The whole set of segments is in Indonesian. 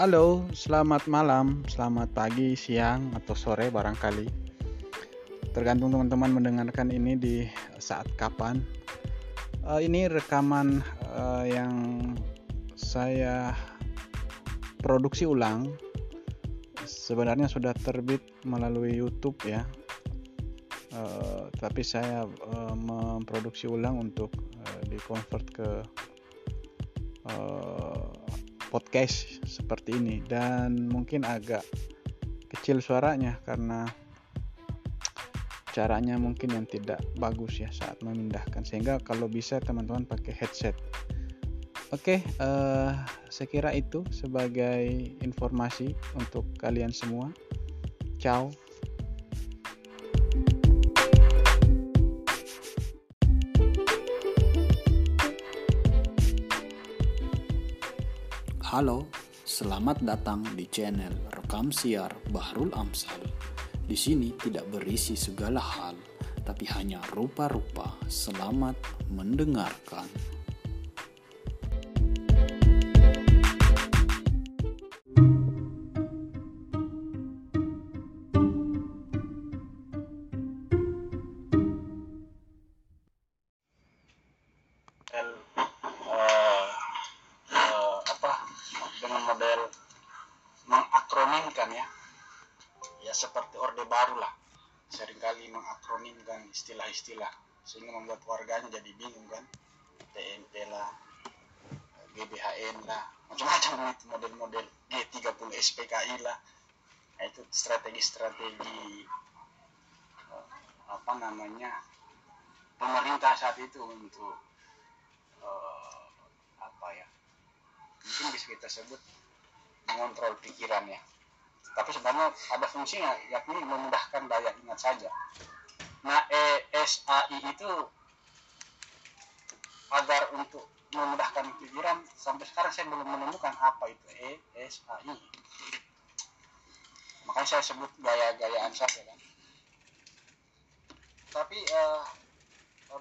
Halo, selamat malam, selamat pagi, siang, atau sore barangkali. Tergantung teman-teman mendengarkan ini di saat kapan. Uh, ini rekaman uh, yang saya produksi ulang. Sebenarnya sudah terbit melalui YouTube ya, uh, tapi saya uh, memproduksi ulang untuk uh, dikonvert ke uh, podcast seperti ini. Dan mungkin agak kecil suaranya karena caranya mungkin yang tidak bagus ya saat memindahkan. Sehingga kalau bisa teman-teman pakai headset. Oke uh, saya itu sebagai informasi untuk kalian semua. Ciao Halo, selamat datang di channel Rekam Siar Bahrul Amsal. Di sini tidak berisi segala hal, tapi hanya rupa-rupa. Selamat mendengarkan. Istilah-istilah sehingga membuat warganya jadi bingung kan. TNP lah GBHN lah macam-macam model-model G30 SPKI lah. Nah, itu strategi-strategi eh, apa namanya pemerintah saat itu untuk uh, apa ya mungkin bisa kita sebut mengontrol pikirannya. Tapi sebenarnya ada fungsinya yakni memudahkan daya ingat saja Nah, ESAI itu agar untuk memudahkan pikiran sampai sekarang saya belum menemukan apa itu ESAI. Makanya saya sebut gaya-gayaan saja kan. Tapi uh,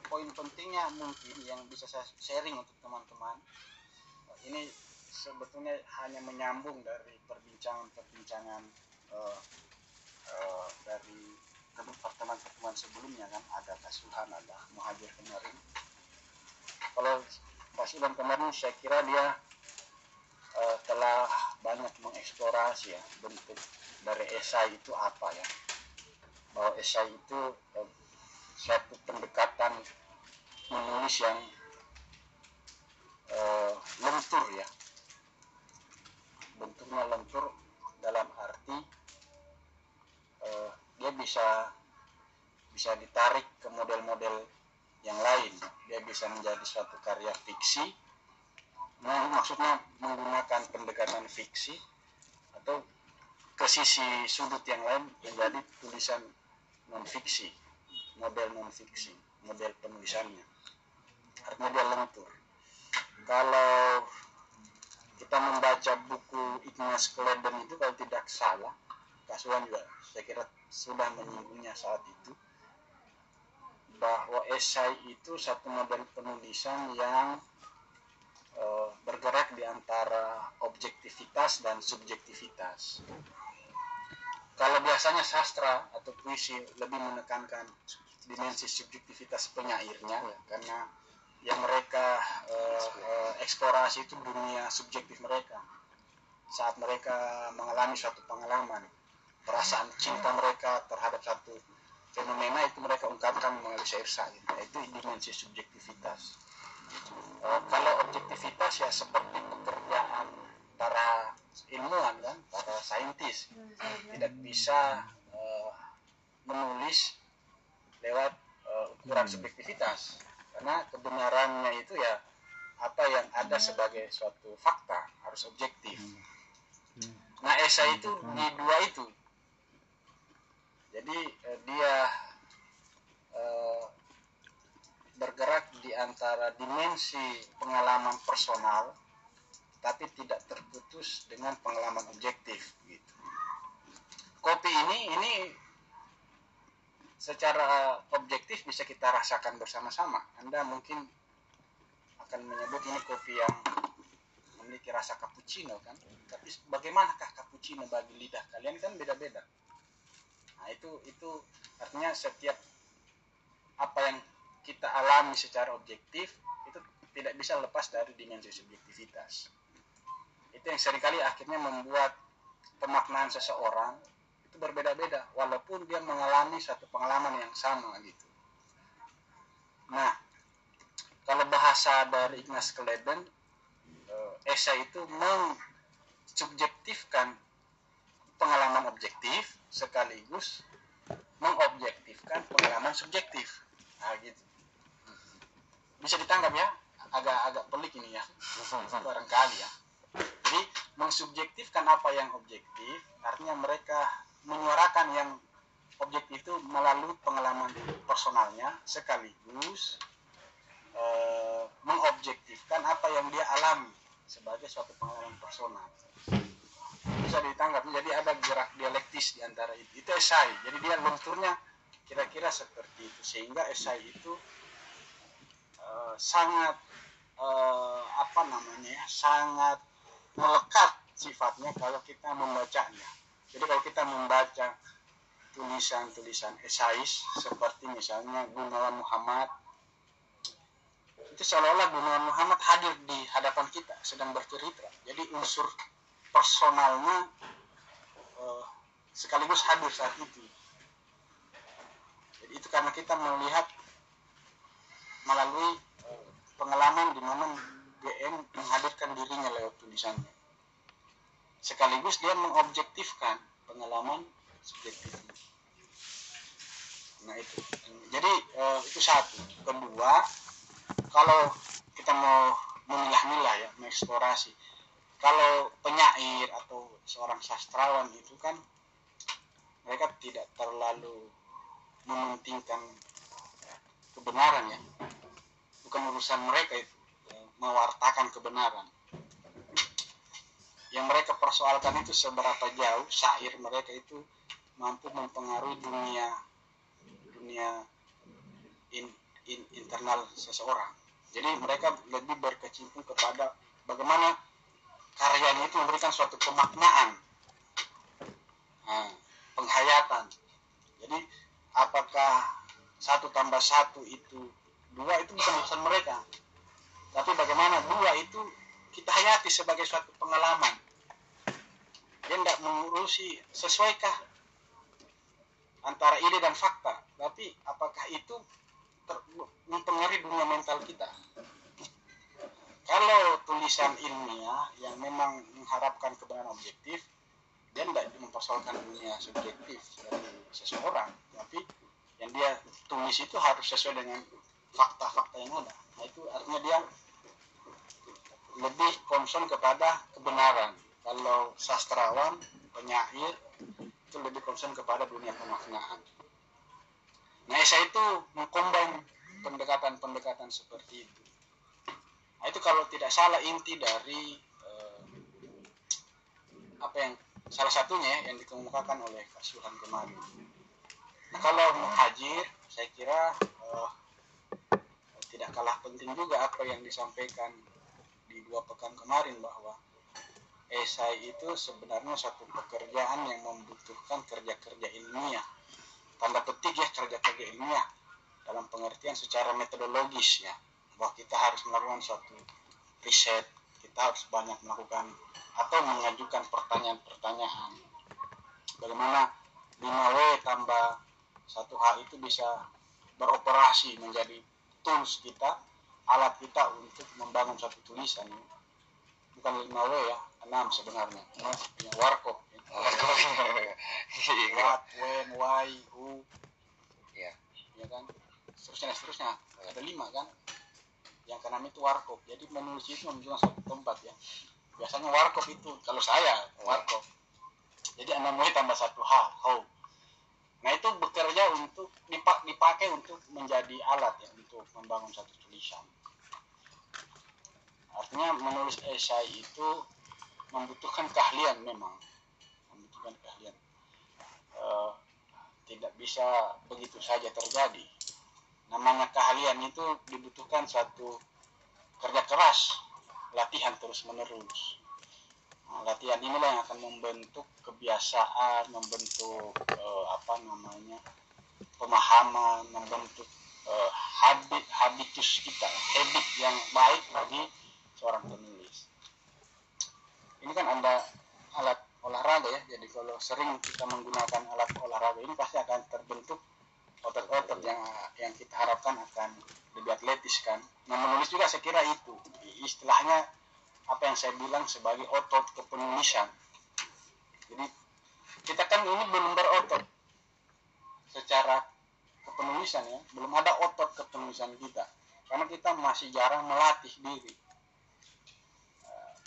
poin pentingnya mungkin yang bisa saya sharing untuk teman-teman ini sebetulnya hanya menyambung dari perbincangan-perbincangan uh, uh, dari pertemuan-pertemuan sebelumnya kan ada Kasuhan ada Muhajir kemarin. Kalau Kasuhan kemarin saya kira dia uh, telah banyak mengeksplorasi ya bentuk dari esai itu apa ya. Bahwa esai itu uh, suatu pendekatan menulis yang uh, lentur ya. Bentuknya lentur dalam arti uh, dia bisa bisa ditarik ke model-model yang lain. Dia bisa menjadi suatu karya fiksi nah, maksudnya menggunakan pendekatan fiksi atau ke sisi sudut yang lain menjadi tulisan non fiksi model non fiksi model penulisannya artinya dia lentur. Kalau kita membaca buku Ignaz Kleden itu kalau tidak salah Kasuan juga. Saya kira sudah menyinggungnya saat itu. Bahwa esai itu satu model penulisan yang e, bergerak di antara objektivitas dan subjektivitas. Kalau biasanya sastra atau puisi lebih menekankan dimensi subjektivitas penyairnya ya, karena yang mereka e, e, eksplorasi itu dunia subjektif mereka. Saat mereka mengalami suatu pengalaman perasaan cinta mereka terhadap satu fenomena itu mereka ungkapkan melalui syair-syair nah, itu dimensi subjektivitas uh, kalau objektivitas ya seperti pekerjaan para ilmuwan kan para saintis tidak bisa uh, menulis lewat uh, ukuran hmm. subjektivitas karena kebenarannya itu ya apa yang ada hmm. sebagai suatu fakta harus objektif hmm. nah esai itu di dua itu jadi eh, dia eh, bergerak di antara dimensi pengalaman personal tapi tidak terputus dengan pengalaman objektif gitu. Kopi ini ini secara objektif bisa kita rasakan bersama-sama. Anda mungkin akan menyebut ini kopi yang memiliki rasa cappuccino kan tapi bagaimanakah cappuccino bagi lidah kalian kan beda-beda nah itu itu artinya setiap apa yang kita alami secara objektif itu tidak bisa lepas dari dimensi subjektivitas. Itu yang sering kali akhirnya membuat pemaknaan seseorang itu berbeda-beda walaupun dia mengalami satu pengalaman yang sama gitu. Nah kalau bahasa dari Ignaz Kleben eh, esai itu mensubjektifkan pengalaman objektif sekaligus mengobjektifkan pengalaman subjektif. Nah gitu. Bisa ditangkap ya? Agak-agak pelik ini ya. Barangkali ya. Jadi mensubjektifkan apa yang objektif artinya mereka menyuarakan yang objektif itu melalui pengalaman personalnya sekaligus e, mengobjektifkan apa yang dia alami sebagai suatu pengalaman personal bisa ditangkap. Jadi ada gerak dialektis di antara itu. Itu esai jadi dia lunturnya kira-kira seperti itu. Sehingga esai itu uh, sangat uh, apa namanya ya sangat melekat sifatnya kalau kita membacanya. Jadi kalau kita membaca tulisan-tulisan esais seperti misalnya Gunawan Muhammad itu seolah-olah Gunawan Muhammad hadir di hadapan kita sedang bercerita. Jadi unsur personalnya uh, sekaligus hadir saat itu. Itu karena kita melihat melalui uh, pengalaman di mana GM menghadirkan dirinya lewat tulisannya. Sekaligus dia mengobjektifkan pengalaman subjektif. Nah itu. Jadi uh, itu satu. Kedua kalau kita mau memilah-milah ya mengeksplorasi kalau penyair atau seorang sastrawan itu kan mereka tidak terlalu mementingkan kebenaran ya. Bukan urusan mereka itu ya, mewartakan kebenaran. Yang mereka persoalkan itu seberapa jauh syair mereka itu mampu mempengaruhi dunia dunia in, in, internal seseorang. Jadi mereka lebih berkecimpung kepada bagaimana karyanya itu memberikan suatu pemaknaan nah, penghayatan. Jadi apakah satu tambah satu itu dua itu bukan urusan mereka. Tapi bagaimana dua itu kita hayati sebagai suatu pengalaman. Dia tidak mengurusi sesuaikah antara ide dan fakta. Tapi apakah itu mempengaruhi dunia mental kita kalau tulisan ilmiah yang memang mengharapkan kebenaran objektif dia tidak mempersoalkan dunia subjektif dari seseorang tapi yang dia tulis itu harus sesuai dengan fakta-fakta yang ada. Nah itu artinya dia lebih concern kepada kebenaran. Kalau sastrawan penyair itu lebih concern kepada dunia pemaknaan. Nah saya itu mengkombin pendekatan-pendekatan seperti itu nah itu kalau tidak salah inti dari eh, apa yang salah satunya yang dikemukakan oleh Kak Suhan kemarin. Nah, kalau muhajir, saya kira uh, tidak kalah penting juga apa yang disampaikan di dua pekan kemarin bahwa esai itu sebenarnya satu pekerjaan yang membutuhkan kerja-kerja ilmiah. Tanda petik ya kerja-kerja ilmiah dalam pengertian secara metodologis ya bahwa kita harus melakukan suatu riset, kita harus banyak melakukan atau mengajukan pertanyaan-pertanyaan. Bagaimana 5W tambah satu h itu bisa beroperasi menjadi tools kita alat kita untuk membangun satu tulisan. Bukan 5W ya 6 sebenarnya. Yang warkop. What, when, why, who ya ya kan? Seterusnya seterusnya. Ada lima kan yang keenam itu warkop. Jadi menulis itu menunjukkan satu tempat ya. Biasanya warkop itu kalau saya warkop. Jadi enam w tambah satu h how nah itu bekerja untuk dipakai untuk menjadi alat ya untuk membangun satu tulisan. Artinya menulis esai itu membutuhkan keahlian memang. Membutuhkan keahlian. E, tidak bisa begitu saja terjadi namanya keahlian itu dibutuhkan suatu kerja keras latihan terus menerus nah, latihan inilah yang akan membentuk kebiasaan membentuk uh, apa namanya pemahaman membentuk uh, habit habitus kita habit yang baik bagi seorang penulis. Ini kan anda alat olahraga ya jadi kalau sering kita menggunakan alat olahraga ini pasti akan terbentuk otot-otot yang yang kita harapkan akan lebih atletis kan. Nah menulis juga saya kira itu. Istilahnya apa yang saya bilang sebagai otot kepenulisan. Jadi kita kan ini belum berotot secara kepenulisan ya. Belum ada otot kepenulisan kita. Karena kita masih jarang melatih diri.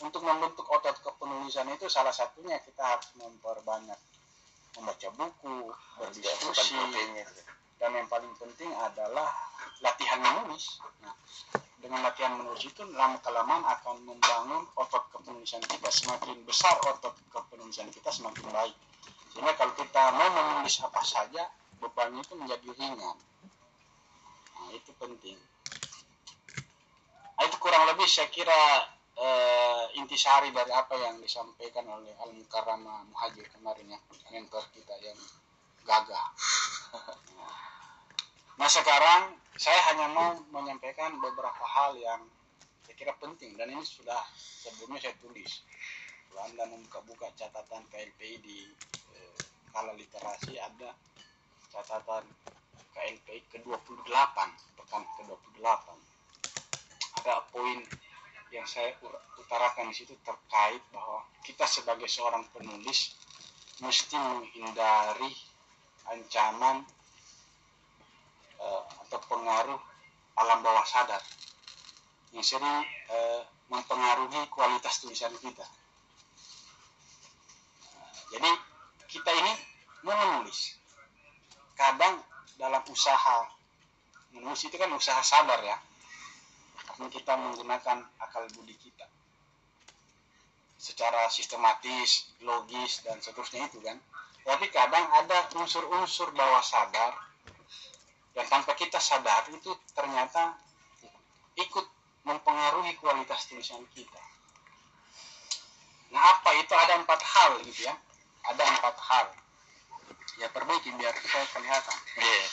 Untuk membentuk otot kepenulisan itu salah satunya kita harus memperbanyak membaca buku, berdiskusi, dan yang paling penting adalah latihan menulis. Nah, dengan latihan menulis itu lama kelamaan akan membangun otot kepenulisan kita. Semakin besar otot kepenulisan kita semakin baik. Sehingga kalau kita mau menulis apa saja, bebannya itu menjadi ringan. Nah, itu penting. Nah, itu kurang lebih saya kira uh, intisari dari apa yang disampaikan oleh Al Mukarrama Muhajir kemarin ya mentor kita yang gagah. nah sekarang saya hanya mau menyampaikan beberapa hal yang saya kira penting dan ini sudah sebelumnya saya tulis. Kalau anda membuka-buka catatan KLPI di eh, kala literasi ada catatan KLPI ke-28 pekan ke-28 ada poin yang saya utarakan di situ terkait bahwa kita sebagai seorang penulis mesti menghindari ancaman atau pengaruh alam bawah sadar yang sering uh, mempengaruhi kualitas tulisan kita. Jadi kita ini menulis. Kadang dalam usaha menulis itu kan usaha sadar ya karena kita menggunakan akal budi kita secara sistematis, logis dan seterusnya itu kan. Tapi kadang ada unsur-unsur bawah sadar yang tanpa kita sadar itu ternyata ikut mempengaruhi kualitas tulisan kita. Nah apa itu ada empat hal gitu ya, ada empat hal. Ya perbaiki biar saya kelihatan. Yeah.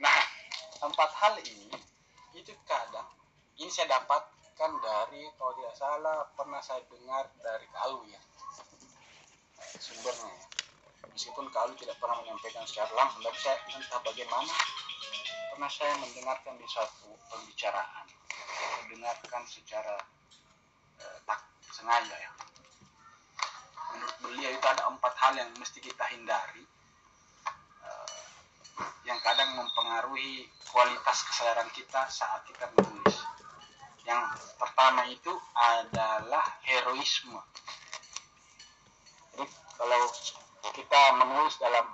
Nah empat hal ini itu kadang ini saya dapatkan dari kalau tidak salah pernah saya dengar dari Kalu ya sumbernya ya. Meskipun Kalu tidak pernah menyampaikan secara langsung tapi saya entah bagaimana pernah saya mendengarkan di suatu pembicaraan mendengarkan secara eh, tak sengaja ya menurut beliau itu ada empat hal yang mesti kita hindari yang kadang mempengaruhi kualitas kesadaran kita saat kita menulis. Yang pertama itu adalah heroisme. Jadi kalau kita menulis dalam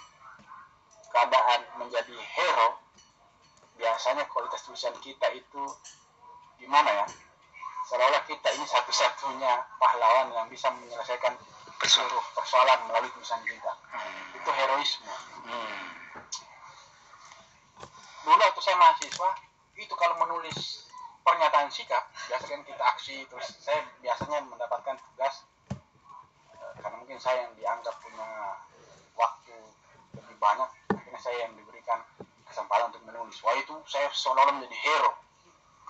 keadaan menjadi hero, biasanya kualitas tulisan kita itu gimana ya? Seolah-olah kita ini satu-satunya pahlawan yang bisa menyelesaikan seluruh persoalan melalui tulisan kita. Hmm. Itu heroisme. Hmm dulu waktu saya mahasiswa itu kalau menulis pernyataan sikap biasanya kita aksi terus saya biasanya mendapatkan tugas karena mungkin saya yang dianggap punya waktu lebih banyak akhirnya saya yang diberikan kesempatan untuk menulis. Wah itu saya seolah-olah menjadi hero.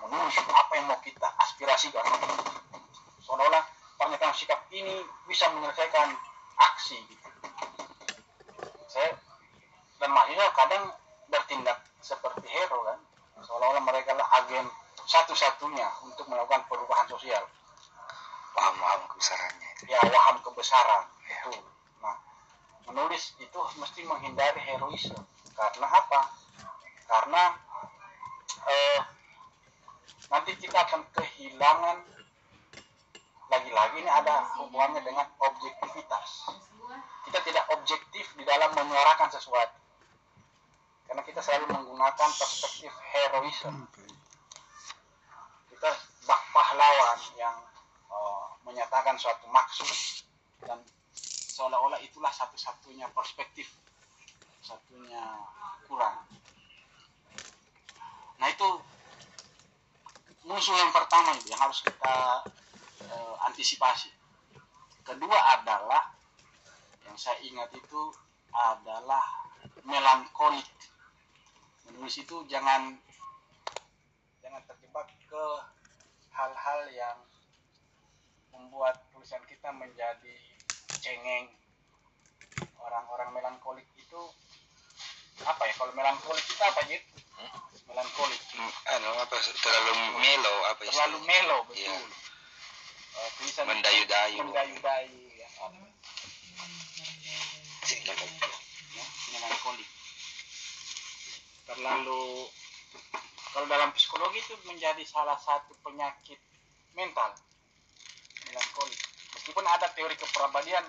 Menulis apa yang mau kita aspirasikan. Seolah-olah pernyataan sikap ini bisa menyelesaikan aksi. Gitu saya dan mahasiswa kadang bertindak seperti hero kan. Seolah-olah mereka lah agen satu-satunya untuk melakukan perubahan sosial paham-paham kebesarannya. Itu. ya waham kebesaran. Ya. itu. Nah menulis itu mesti menghindari heroisme. Karena apa? Karena eh, nanti kita akan kehilangan lagi-lagi ini ada hubungannya dengan objektivitas. Kita tidak objektif di dalam menyuarakan sesuatu. Karena kita selalu menggunakan perspektif heroisme. Kita bak pahlawan yang menyatakan suatu maksud dan seolah-olah itulah satu-satunya perspektif satunya kurang. Nah itu musuh yang pertama itu yang harus kita uh, antisipasi. Kedua adalah yang saya ingat itu adalah melankolik. Menulis itu jangan jangan terjebak ke hal-hal yang membuat tulisan kita menjadi cengeng. Orang-orang melankolik itu apa ya kalau melankolik kita apa gitu hmm? melankolik anu apa terlalu melo apa terlalu melo betul. Yeah. uh, tulisan mendayu-dayu. mendayu-dayu ya, ya melankolik. Terlalu kalau dalam psikologi itu menjadi salah satu penyakit mental meskipun ada teori kepribadian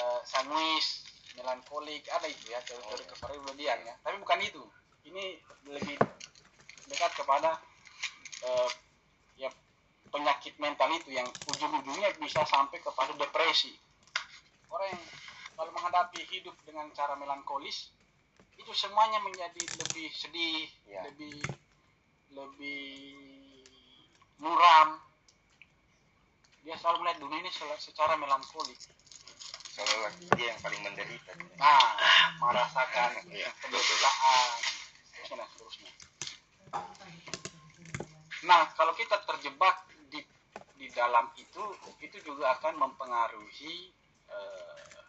uh, Samuis melankolik ada itu ya teori-teori oh, iya. kepribadian ya tapi bukan itu ini lebih dekat kepada uh, ya penyakit mental itu yang ujung-ujungnya bisa sampai kepada depresi orang yang kalau menghadapi hidup dengan cara melankolis itu semuanya menjadi lebih sedih ya. lebih lebih muram dia selalu melihat dunia ini secara melankolis. Seolah dia yang paling menderita. Nah merasakan ya, penderitaan dan seterusnya. Nah kalau kita terjebak di di dalam itu itu juga akan mempengaruhi uh,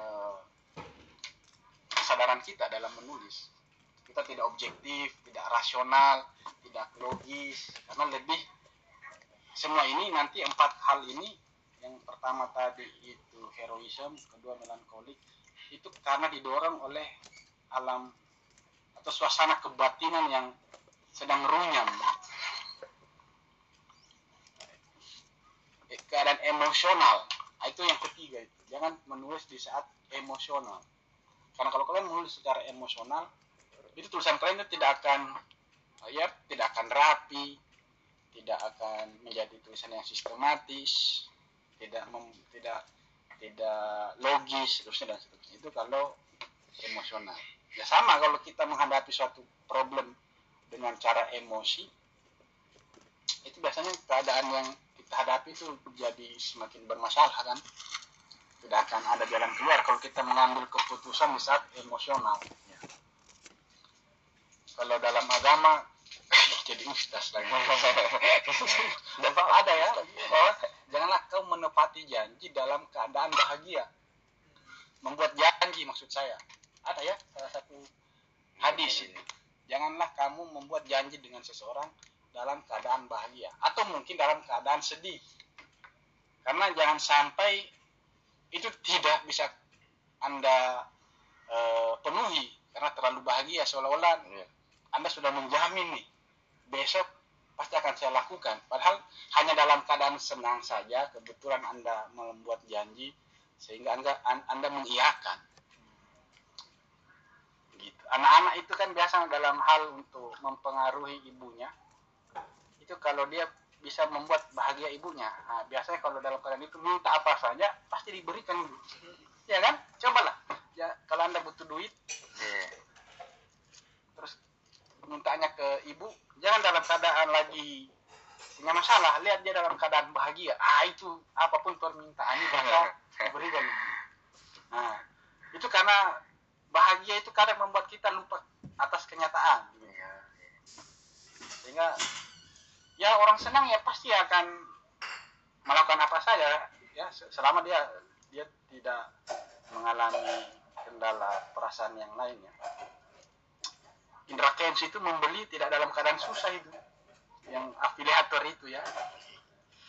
uh, kesadaran kita dalam menulis. Kita tidak objektif tidak rasional tidak logis karena lebih semua ini nanti empat hal ini yang pertama tadi itu heroism kedua melankolik itu karena didorong oleh alam atau suasana kebatinan yang sedang runyam. Eh, keadaan emosional. Nah, itu yang ketiga itu. Jangan menulis di saat emosional. Karena kalau kalian menulis secara emosional itu tulisan kalian itu tidak akan ya tidak akan rapi tidak akan menjadi tulisan yang sistematis tidak mem, tidak tidak logis terusnya dan seterusnya. Itu kalau emosional. Ya sama kalau kita menghadapi suatu problem dengan cara emosi itu biasanya keadaan yang kita hadapi itu jadi semakin bermasalah kan? Tidak akan ada jalan keluar kalau kita mengambil keputusan di saat emosional. Kalau dalam agama jadi ustaz lagi. Ada ya. bahwa janganlah kau menepati janji dalam keadaan bahagia. Membuat janji maksud saya. Ada ya salah satu hadis ini. Janganlah kamu membuat janji dengan seseorang dalam keadaan bahagia. Atau mungkin dalam keadaan sedih. Karena jangan sampai itu tidak bisa anda uh, penuhi. Karena terlalu bahagia seolah-olah iya. anda sudah menjamin nih besok pasti akan saya lakukan. Padahal hanya dalam keadaan senang saja, kebetulan Anda membuat janji sehingga Anda Anda mengiyakan. Gitu. Anak-anak itu kan biasa dalam hal untuk mempengaruhi ibunya. Itu kalau dia bisa membuat bahagia ibunya. Nah, biasanya kalau dalam keadaan itu minta apa saja pasti diberikan. Ya kan? Cobalah. Ya, kalau Anda butuh duit, yeah. terus mintanya ke ibu, jangan dalam keadaan lagi punya masalah. Lihat dia dalam keadaan bahagia. Ah itu apa pun permintaannya bakal berikan nah itu karena bahagia itu kadang membuat kita lupa atas kenyataan. Iya, iya. sehingga ya orang senang ya pasti akan melakukan apa saja ya selama dia dia tidak mengalami kendala perasaan yang lainnya Indra Kens itu membeli tidak dalam keadaan susah itu. Yang afiliator itu ya.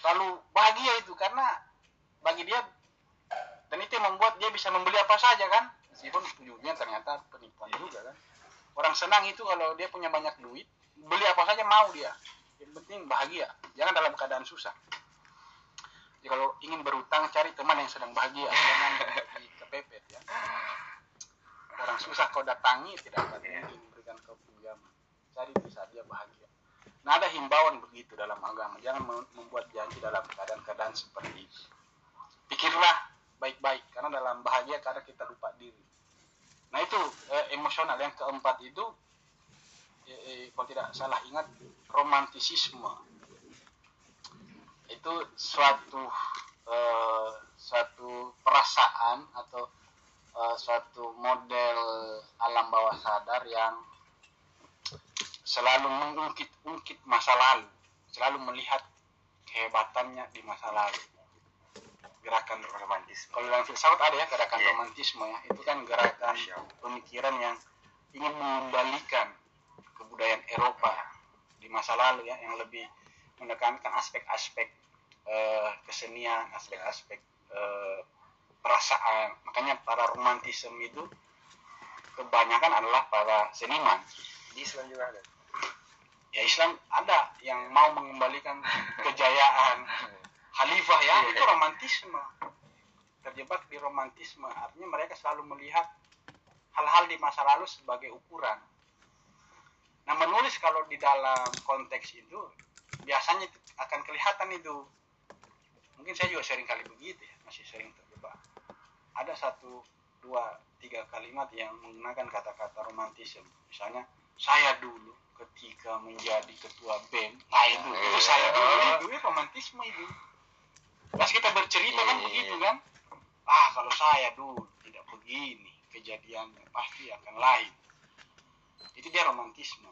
Lalu bahagia itu karena bagi dia dan itu yang membuat dia bisa membeli apa saja kan. Meskipun ujungnya ternyata penipuan juga kan. Orang senang itu kalau dia punya banyak duit beli apa saja mau dia. Yang penting bahagia. Jangan dalam keadaan susah. Jadi kalau ingin berutang cari teman yang sedang bahagia. Jangan kepepet ya. Orang susah kau datangi tidak akan mungkin memberikan kau cari di saat dia bahagia. Nah ada himbauan begitu dalam agama. Jangan membuat janji dalam keadaan-keadaan seperti itu pikirlah baik-baik karena dalam bahagia karena kita lupa diri. Nah itu eh, emosional. Yang keempat itu eh, eh, kalau tidak salah ingat romantisisme. Itu suatu eh, suatu perasaan atau eh, suatu model alam bawah sadar yang selalu mengungkit-ungkit masa lalu. Selalu melihat kehebatannya di masa lalu. Gerakan romantis kalau dalam filsafat ada ya gerakan Iya. romantisme ya. Itu kan gerakan pemikiran yang ingin mengembalikan kebudayaan Eropa di masa lalu ya yang lebih menekankan aspek-aspek eh, kesenian aspek-aspek eh, perasaan. Makanya para romantisme itu kebanyakan adalah para seniman. Di Islam juga ada ya Islam ada yang mau mengembalikan kejayaan. Khalifah ya Iya. itu romantisme. Terjebak di romantisme artinya mereka selalu melihat hal-hal di masa lalu sebagai ukuran. Nah menulis kalau di dalam konteks itu biasanya akan kelihatan itu. Mungkin saya juga sering kali begitu ya masih sering terjebak. Ada satu dua tiga kalimat yang menggunakan kata-kata romantisme. Misalnya saya dulu ketika menjadi ketua BEM nah itu itu saya dulu itu ya romantisme itu. Pas kita bercerita kan Iya, iya, begitu iya. kan? Ah kalau saya dulu tidak begini kejadiannya pasti akan lain. Itu dia romantisme.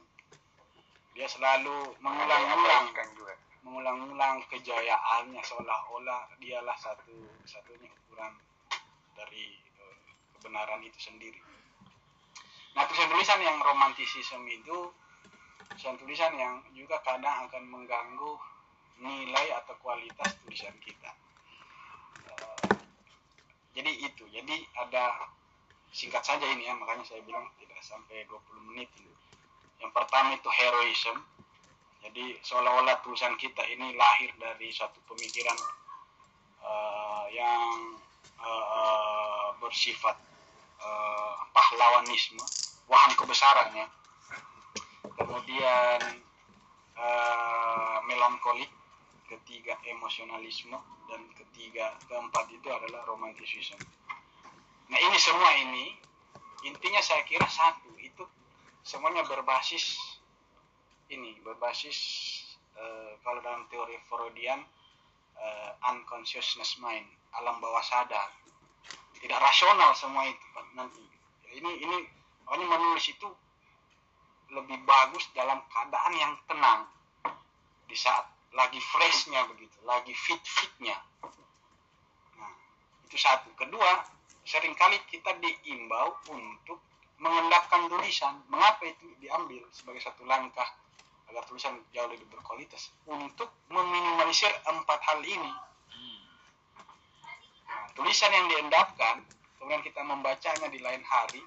Dia selalu mengulang-ulang kan juga. mengulang-ulang kejayaannya seolah-olah dialah satu satunya ukuran dari eh, kebenaran itu sendiri. Nah tulisan-tulisan yang romantisisme itu tulisan-tulisan yang juga kadang akan mengganggu nilai atau kualitas tulisan kita. Eh, jadi itu, jadi ada singkat saja ini ya, makanya saya bilang tidak sampai 20 menit. Yang pertama itu heroism, jadi seolah-olah tulisan kita ini lahir dari satu pemikiran eh, yang eh, bersifat eh, pahlawanisme, waham kebesarannya. Kemudian eh, melankolik, ketiga emosionalisme dan ketiga keempat itu adalah romantisisme. Nah ini semua ini intinya saya kira satu itu semuanya berbasis ini berbasis eh, kalau dalam teori Freudian eh, unconsciousness mind alam bawah sadar tidak rasional semua itu nanti. Ini ini makanya menulis itu lebih bagus dalam keadaan yang tenang. Di saat lagi freshnya begitu lagi fit fitnya nah itu satu. Kedua sering kali kita diimbau untuk mengendapkan tulisan. Mengapa itu diambil sebagai satu langkah? Agar tulisan jauh lebih berkualitas. Untuk meminimalisir empat hal ini tulisan yang diendapkan kemudian kita membacanya di lain hari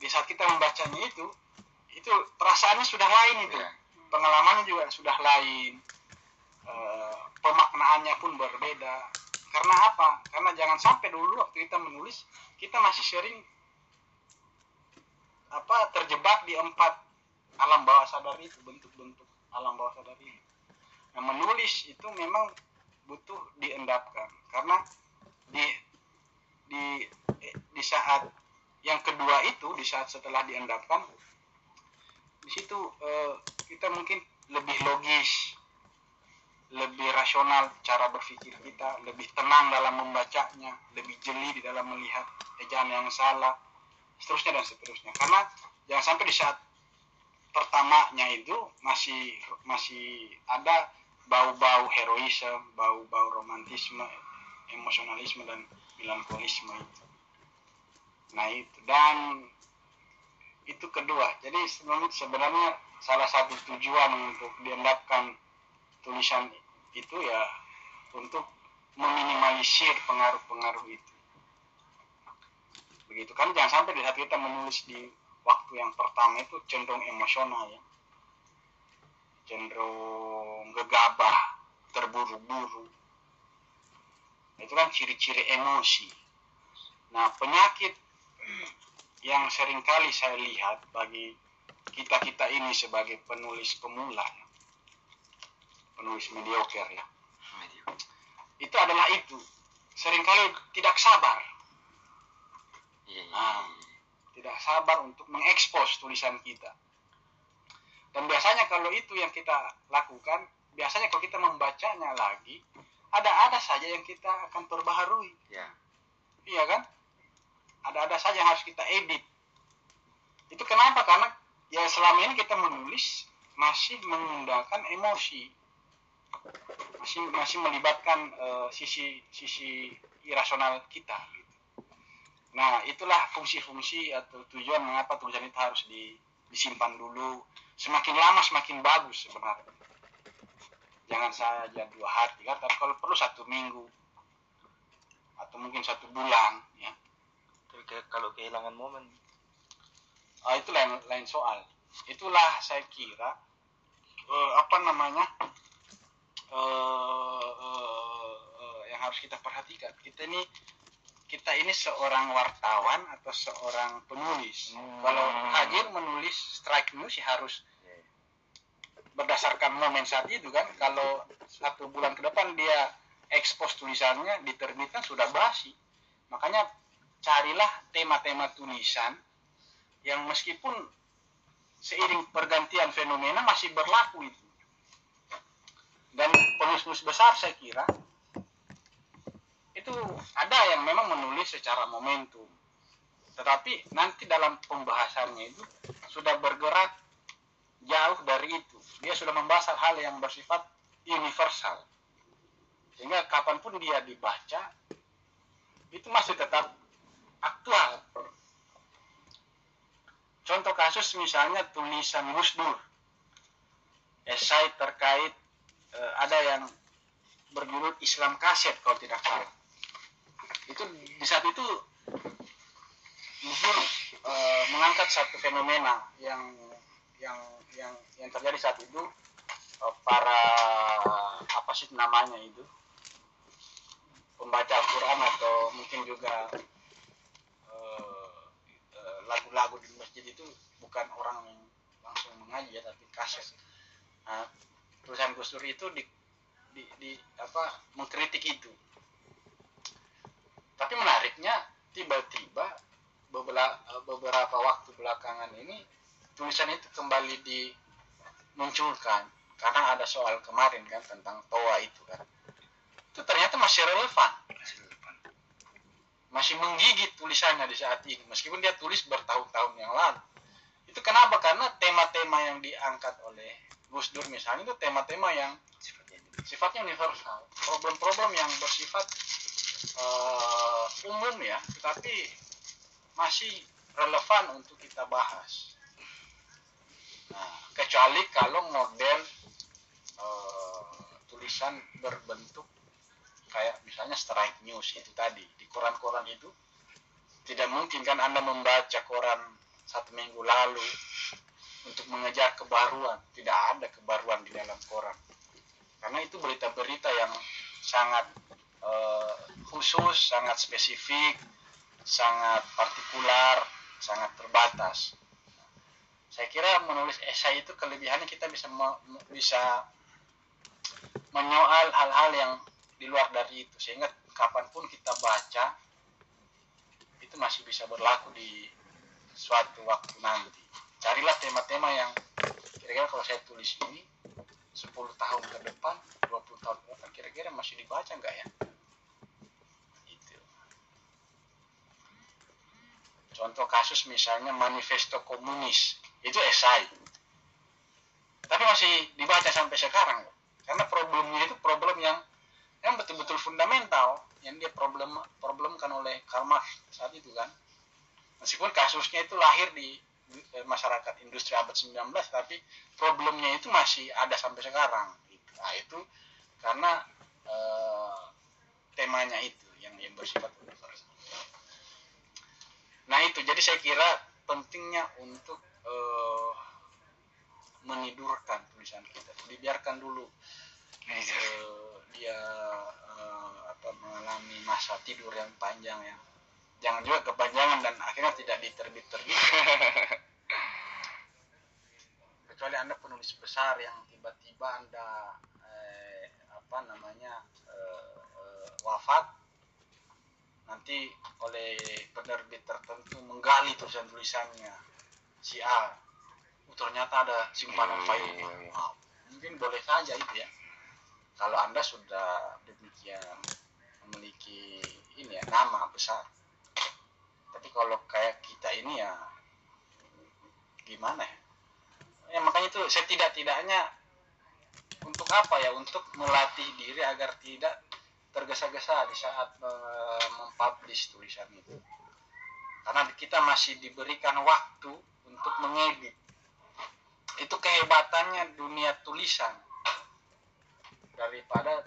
di saat kita membacanya itu itu perasaannya sudah lain itu. Iya. pengalamannya juga sudah lain. Eh, pemaknaannya pun berbeda. Karena apa? Karena jangan sampai dulu waktu kita menulis kita masih sering apa terjebak di empat alam bawah sadar itu bentuk-bentuk alam bawah sadar ini. Nah menulis itu memang butuh diendapkan. Karena di di di saat yang kedua itu di saat setelah diendapkan di situ eh, kita mungkin lebih logis lebih rasional cara berpikir kita lebih tenang dalam membacanya lebih jeli di dalam melihat ejaan yang salah seterusnya dan seterusnya. Karena jangan sampai di saat pertamanya itu masih masih ada bau-bau heroisme, bau-bau romantisme, emosionalisme dan melankolisme itu. Nah itu dan itu kedua. Jadi sebenarnya, salah satu tujuan untuk diendapkan tulisan itu ya untuk meminimalisir pengaruh-pengaruh itu. Begitu kan jangan sampai di saat kita menulis di waktu yang pertama itu cenderung emosional ya cenderung gegabah, terburu-buru. Itu kan ciri-ciri emosi. Nah, penyakit yang sering kali saya lihat bagi kita-kita ini sebagai penulis pemula, penulis mediocre ya, itu adalah itu. Seringkali tidak sabar. Iya, iya. Ah, tidak sabar untuk mengekspos tulisan kita. Dan biasanya kalau itu yang kita lakukan biasanya kalau kita membacanya lagi ada-ada saja yang kita akan perbaharui. Ya. Iya kan? Ada-ada saja yang harus kita edit. Itu kenapa? Karena ya selama ini kita menulis masih menggunakan emosi. Masih masih melibatkan eh, sisi sisi irasional kita gitu. nah itulah fungsi-fungsi atau tujuan mengapa tulisan itu harus di- disimpan dulu semakin lama semakin bagus sebenarnya jangan saja dua hari tiga hari, tapi kalau perlu satu minggu atau mungkin satu bulan ya tapi kalau kehilangan momen Ah, itu lain lain soal. Itulah saya kira eh, apa namanya eh, eh, eh, yang harus kita perhatikan. Kita ini kita ini seorang wartawan atau seorang penulis. Hmm. Kalau Hajir menulis strike news ya harus berdasarkan momen saat itu kan. Kalau satu bulan ke depan dia ekspos tulisannya diterbitkan sudah basi. Makanya carilah tema-tema tulisan yang meskipun seiring pergantian fenomena masih berlaku itu. Dan penulis-penulis besar saya kira itu ada yang memang menulis secara momentum. Tetapi nanti dalam pembahasannya itu sudah bergerak jauh dari itu. Dia sudah membahas hal yang bersifat universal. Sehingga kapan pun dia dibaca itu masih tetap aktual. Contoh kasus misalnya tulisan Gus Dur. Esai terkait eh, ada yang berjudul Islam kaset kalau tidak salah. Itu di saat itu Gus Dur eh, mengangkat satu fenomena yang yang yang yang terjadi saat itu eh, para apa sih namanya itu pembaca Al-Quran atau mungkin juga eh, lagu-lagu di masjid itu bukan orang yang langsung mengaji ya tapi kaset. Nah, tulisan Gus itu di, di, di apa mengkritik itu. Tapi menariknya tiba-tiba beberapa, waktu belakangan ini tulisan itu kembali dimunculkan. Karena ada soal kemarin kan tentang toa itu kan. Itu ternyata masih relevan. Masih menggigit tulisannya di saat ini meskipun dia tulis bertahun-tahun yang lalu. Itu kenapa? Karena tema-tema yang diangkat oleh Gus Dur misalnya itu tema-tema yang sifatnya universal. Problem-problem yang bersifat eh, umum ya tetapi masih relevan untuk kita bahas. Nah, kecuali kalau model eh, tulisan berbentuk kayak misalnya strike news itu tadi di koran-koran itu tidak mungkin kan anda membaca koran satu minggu lalu untuk mengejar kebaruan. Tidak ada kebaruan di dalam koran. Karena itu berita-berita yang sangat eh, khusus sangat spesifik sangat partikular sangat terbatas. Saya kira menulis esai itu kelebihannya kita bisa bisa menyoal hal-hal yang di luar dari itu. Sehingga kapan pun kita baca itu masih bisa berlaku di suatu waktu nanti. Carilah tema-tema yang kira-kira kalau saya tulis ini 10 tahun ke depan 20 tahun ke depan kira-kira masih dibaca nggak ya itu contoh kasus misalnya manifesto komunis itu esai. Tapi masih dibaca sampai sekarang karena problemnya itu problem yang yang betul-betul fundamental yang dia problem problemkan oleh Karl Marx saat itu kan. Meskipun kasusnya itu lahir di eh, masyarakat industri abad 19 tapi problemnya itu masih ada sampai sekarang. Nah itu karena eh, temanya itu yang yang bersifat universal nah itu. Jadi saya kira pentingnya untuk eh, menidurkan tulisan kita. Dibiarkan dulu eh, dia eh, apa mengalami masa tidur yang panjang ya. Jangan juga kepanjangan dan akhirnya tidak diterbit terbit kecuali anda penulis besar yang tiba-tiba anda eh, apa namanya eh, eh, wafat nanti oleh penerbit tertentu menggali tulisan tulisannya si A Oh, ternyata ada simpanan file. Iya. Wow, mungkin boleh saja itu ya. Kalau anda sudah demikian memiliki ini ya nama besar. Tapi kalau kayak kita ini ya gimana ya? Ya makanya itu setidak-tidaknya untuk apa ya? Untuk melatih diri agar tidak tergesa-gesa di saat eh, mempublish tulisan itu. Karena kita masih diberikan waktu untuk mengedit. Itu kehebatannya dunia tulisan daripada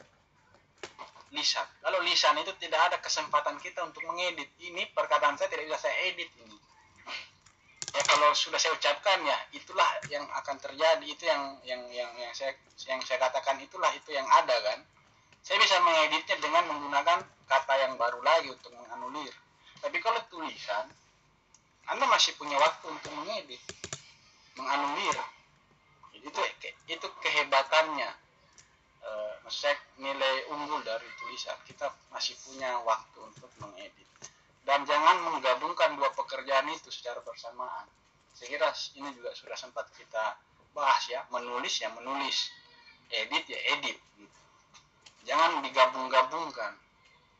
lisan. Kalau lisan itu tidak ada kesempatan kita untuk mengedit. Ini perkataan saya tidak bisa saya edit ini. Ya kalau sudah saya ucapkan ya itulah yang akan terjadi. Itu yang yang yang yang saya yang saya katakan itulah itu yang ada kan saya bisa mengeditnya dengan menggunakan kata yang baru lagi untuk menganulir. Tapi kalau tulisan anda masih punya waktu untuk mengedit menganulir. Itu itu kehebatannya. Eh, saya nilai unggul dari tulisan. Kita masih punya waktu untuk mengedit. Dan jangan menggabungkan dua pekerjaan itu secara bersamaan. Saya kira ini juga sudah sempat kita bahas ya. Menulis ya menulis. Edit ya edit. gitu. Jangan digabung-gabungkan.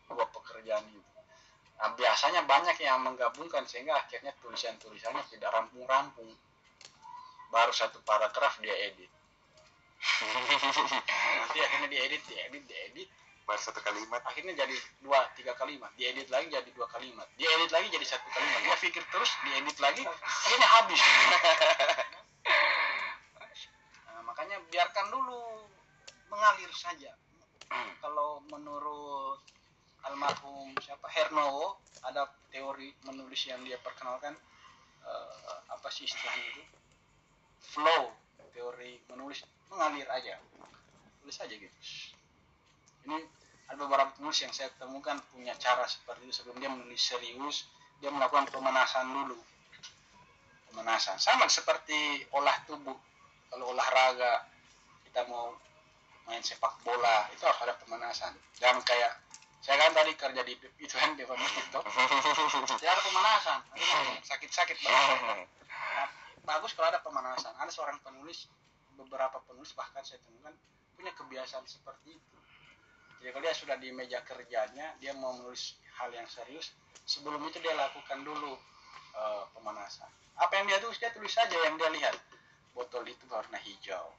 Dua pekerjaan itu. Nah, biasanya banyak yang menggabungkan sehingga akhirnya tulisan-tulisannya tidak rampung-rampung. Baru satu paragraf dia edit. Nanti akhirnya diedit diedit diedit. Baru satu kalimat. Akhirnya jadi dua tiga kalimat. Diedit lagi jadi dua kalimat. Diedit lagi jadi satu kalimat. Dia pikir terus diedit lagi akhirnya habis. Nah, makanya biarkan dulu mengalir saja kalau menurut almarhum siapa Hernowo ada teori menulis yang dia perkenalkan eh, apa sih istilahnya itu? Flow teori menulis mengalir aja. Tulis aja gitu. Ini ada beberapa penulis yang saya temukan punya cara seperti itu sebelum dia menulis serius dia melakukan pemanasan dulu. Pemanasan. Sama seperti olah tubuh. Kalau olahraga kita mau main sepak bola itu harus ada pemanasan. Jangan kayak saya kan tadi kerja di itu kan di TikTok dia ada pemanasan. Sakit-sakit. Nah, bagus kalau ada pemanasan. Ada seorang penulis beberapa penulis bahkan saya temukan punya kebiasaan seperti itu. Jadi kalau dia sudah di meja kerjanya dia mau menulis hal yang serius sebelum itu dia lakukan dulu eh, pemanasan. Apa yang dia tulis dia tulis saja yang dia lihat. Botol itu warna hijau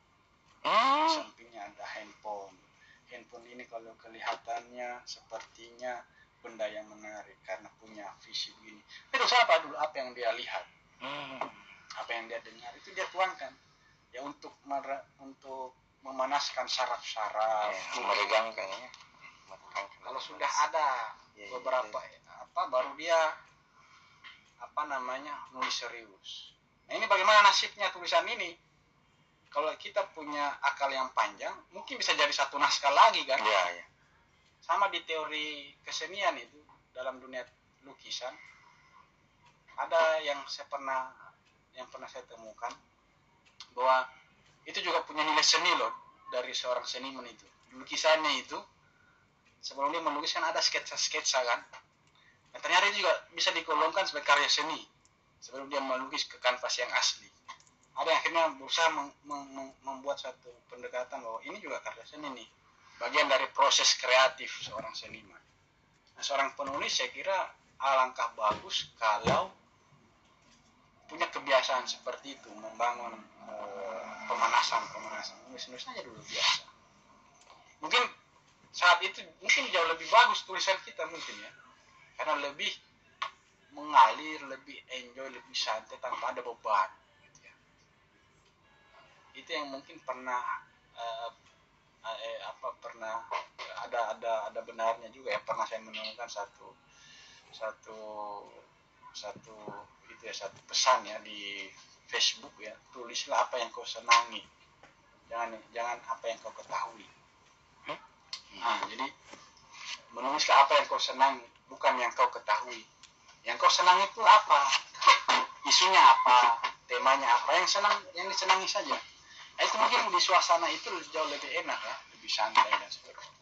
di sampingnya ada handphone. Handphone ini kalau kelihatannya sepertinya benda yang menarik karena punya visi begini itu apa dulu? Apa yang dia lihat? Apa yang dia dengar? Itu dia tuangkan. Ya untuk mere- untuk memanaskan saraf-saraf. Ya, meregangkan ya kalau sudah ada Ya, ya, beberapa apa baru dia apa namanya nulis serius. Nah ini bagaimana nasibnya tulisan ini kalau kita punya akal yang panjang mungkin bisa jadi satu naskah lagi kan? Ya ya sama di teori kesenian itu dalam dunia lukisan ada yang saya pernah yang pernah saya temukan bahwa itu juga punya nilai seni loh dari seorang seniman itu. Lukisannya itu sebelum dia melukis kan ada sketsa-sketsa kan? Nah, ternyata itu juga bisa digolongkan sebagai karya seni sebelum dia melukis ke kanvas yang asli ada yang akhirnya berusaha meng- meng- meng- membuat satu pendekatan bahwa ini juga karya seni nih bagian dari proses kreatif seorang seniman. Nah, seorang penulis saya kira alangkah bagus kalau punya kebiasaan seperti itu membangun eh, pemanasan pemanasan nulis nulis aja dulu biasa. Mungkin saat itu mungkin jauh lebih bagus tulisan kita mungkin ya karena lebih mengalir lebih enjoy lebih santai tanpa ada beban. Itu yang mungkin pernah eh, eh, apa pernah ada ada ada benarnya juga ya. Pernah saya menemukan satu satu satu itu ya satu pesan ya di Facebook ya. Tulislah apa yang kau senangi. Jangan jangan apa yang kau ketahui. Nah jadi menulislah apa yang kau senangi bukan yang kau ketahui. Yang kau senangi itu apa? Isunya apa? Temanya apa? Yang senang yang disenangi saja Nah, itu mungkin di suasana itu jauh lebih enak ya, lebih santai dan sebagainya.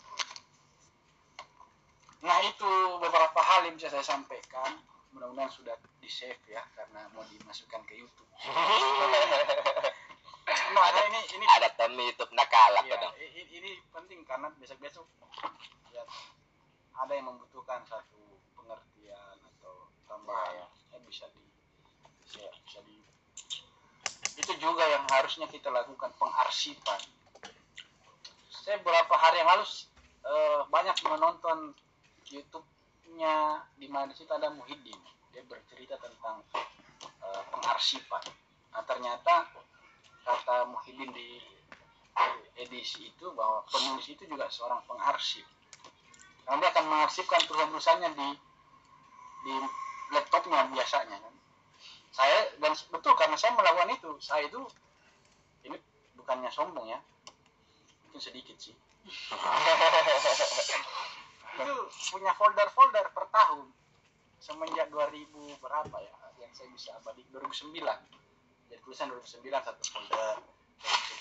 Nah itu beberapa hal yang bisa saya sampaikan. Mudah-mudahan sudah di save ya karena mau dimasukkan ke YouTube. makanya ini ini ada temen YouTube nakalak Iya, dong i- i- ini penting karena besok-besok ya, ada yang membutuhkan satu pengertian atau tambahan ya bisa di bisa, bisa di itu juga yang harusnya kita lakukan pengarsipan. Saya beberapa hari yang lalu eh, banyak menonton YouTube-nya di mana situ ada Muhyiddin. Dia bercerita tentang eh, pengarsipan. Nah ternyata kata Muhyiddin di edisi itu bahwa penulis itu juga seorang pengarsip. Karena dia akan mengarsipkan tulisan-tulisannya di di laptopnya biasanya kan saya dan betul karena saya melakukan itu. Saya itu ini bukannya sombong ya. Mungkin sedikit sih. Itu punya folder-folder per tahun. Semenjak 2000 berapa ya yang saya bisa abadi? 2009 jadi tulisan 2009 satu folder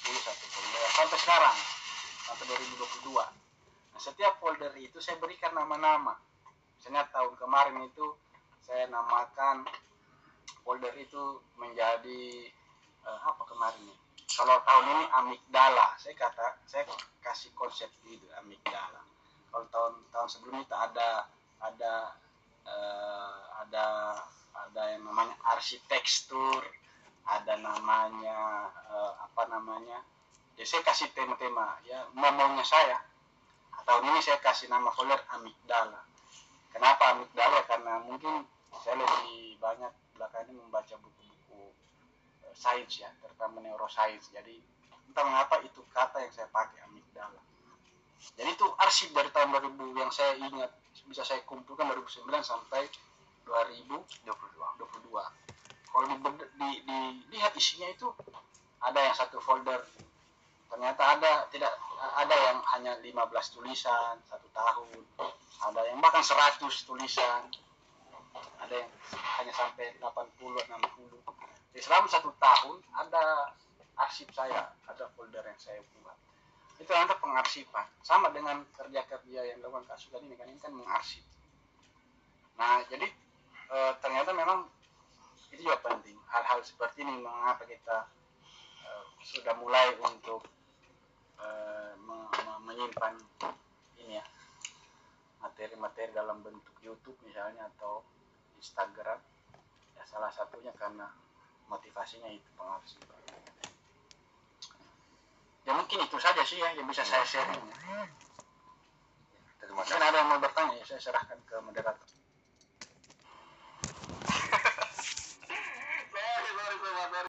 2010 satu folder. Sampai sekarang sampai 2022 nah setiap folder itu saya berikan nama-nama. Misalnya tahun kemarin itu saya namakan folder itu menjadi eh, apa kemarin nih kalau tahun ini amigdala. Saya kata saya kasih konsep itu amigdala. Kalau tahun tahun sebelumnya itu ada ada eh, ada ada yang namanya arsitektur ada namanya eh, apa namanya? Ya saya kasih tema-tema. Ya maunya saya. Tahun ini saya kasih nama folder amigdala. Kenapa amigdala? Karena mungkin saya lebih banyak belakangan ini membaca buku-buku eh, sains ya terutama neuroscience. Jadi entah mengapa itu kata yang saya pakai amigdala. Jadi itu arsip dari tahun 2000 yang saya ingat bisa saya kumpulkan 2009 sampai 2022 kalau di, di, di- dilihat isinya itu ada yang satu folder ternyata ada tidak ada yang hanya 15 tulisan satu tahun ada yang bahkan 100 tulisan ada yang hanya sampai 80 60 jadi selama satu tahun ada arsip saya ada folder yang saya buat. Itu ternyata pengarsipan. Sama dengan kerja kerja yang dilakukan kasus tadi ini kan ini kan mengarsip. Nah jadi eh, ternyata memang itu juga penting. Hal-hal seperti ini mengapa kita eh, sudah mulai untuk eh, me- me- menyimpan ini ya materi-materi dalam bentuk YouTube misalnya atau Instagram ya salah satunya karena motivasinya itu pengarsipan ya mungkin itu saja sih ya yang bisa saya sharing terima mungkin ada yang mau bertanya ya saya serahkan ke moderator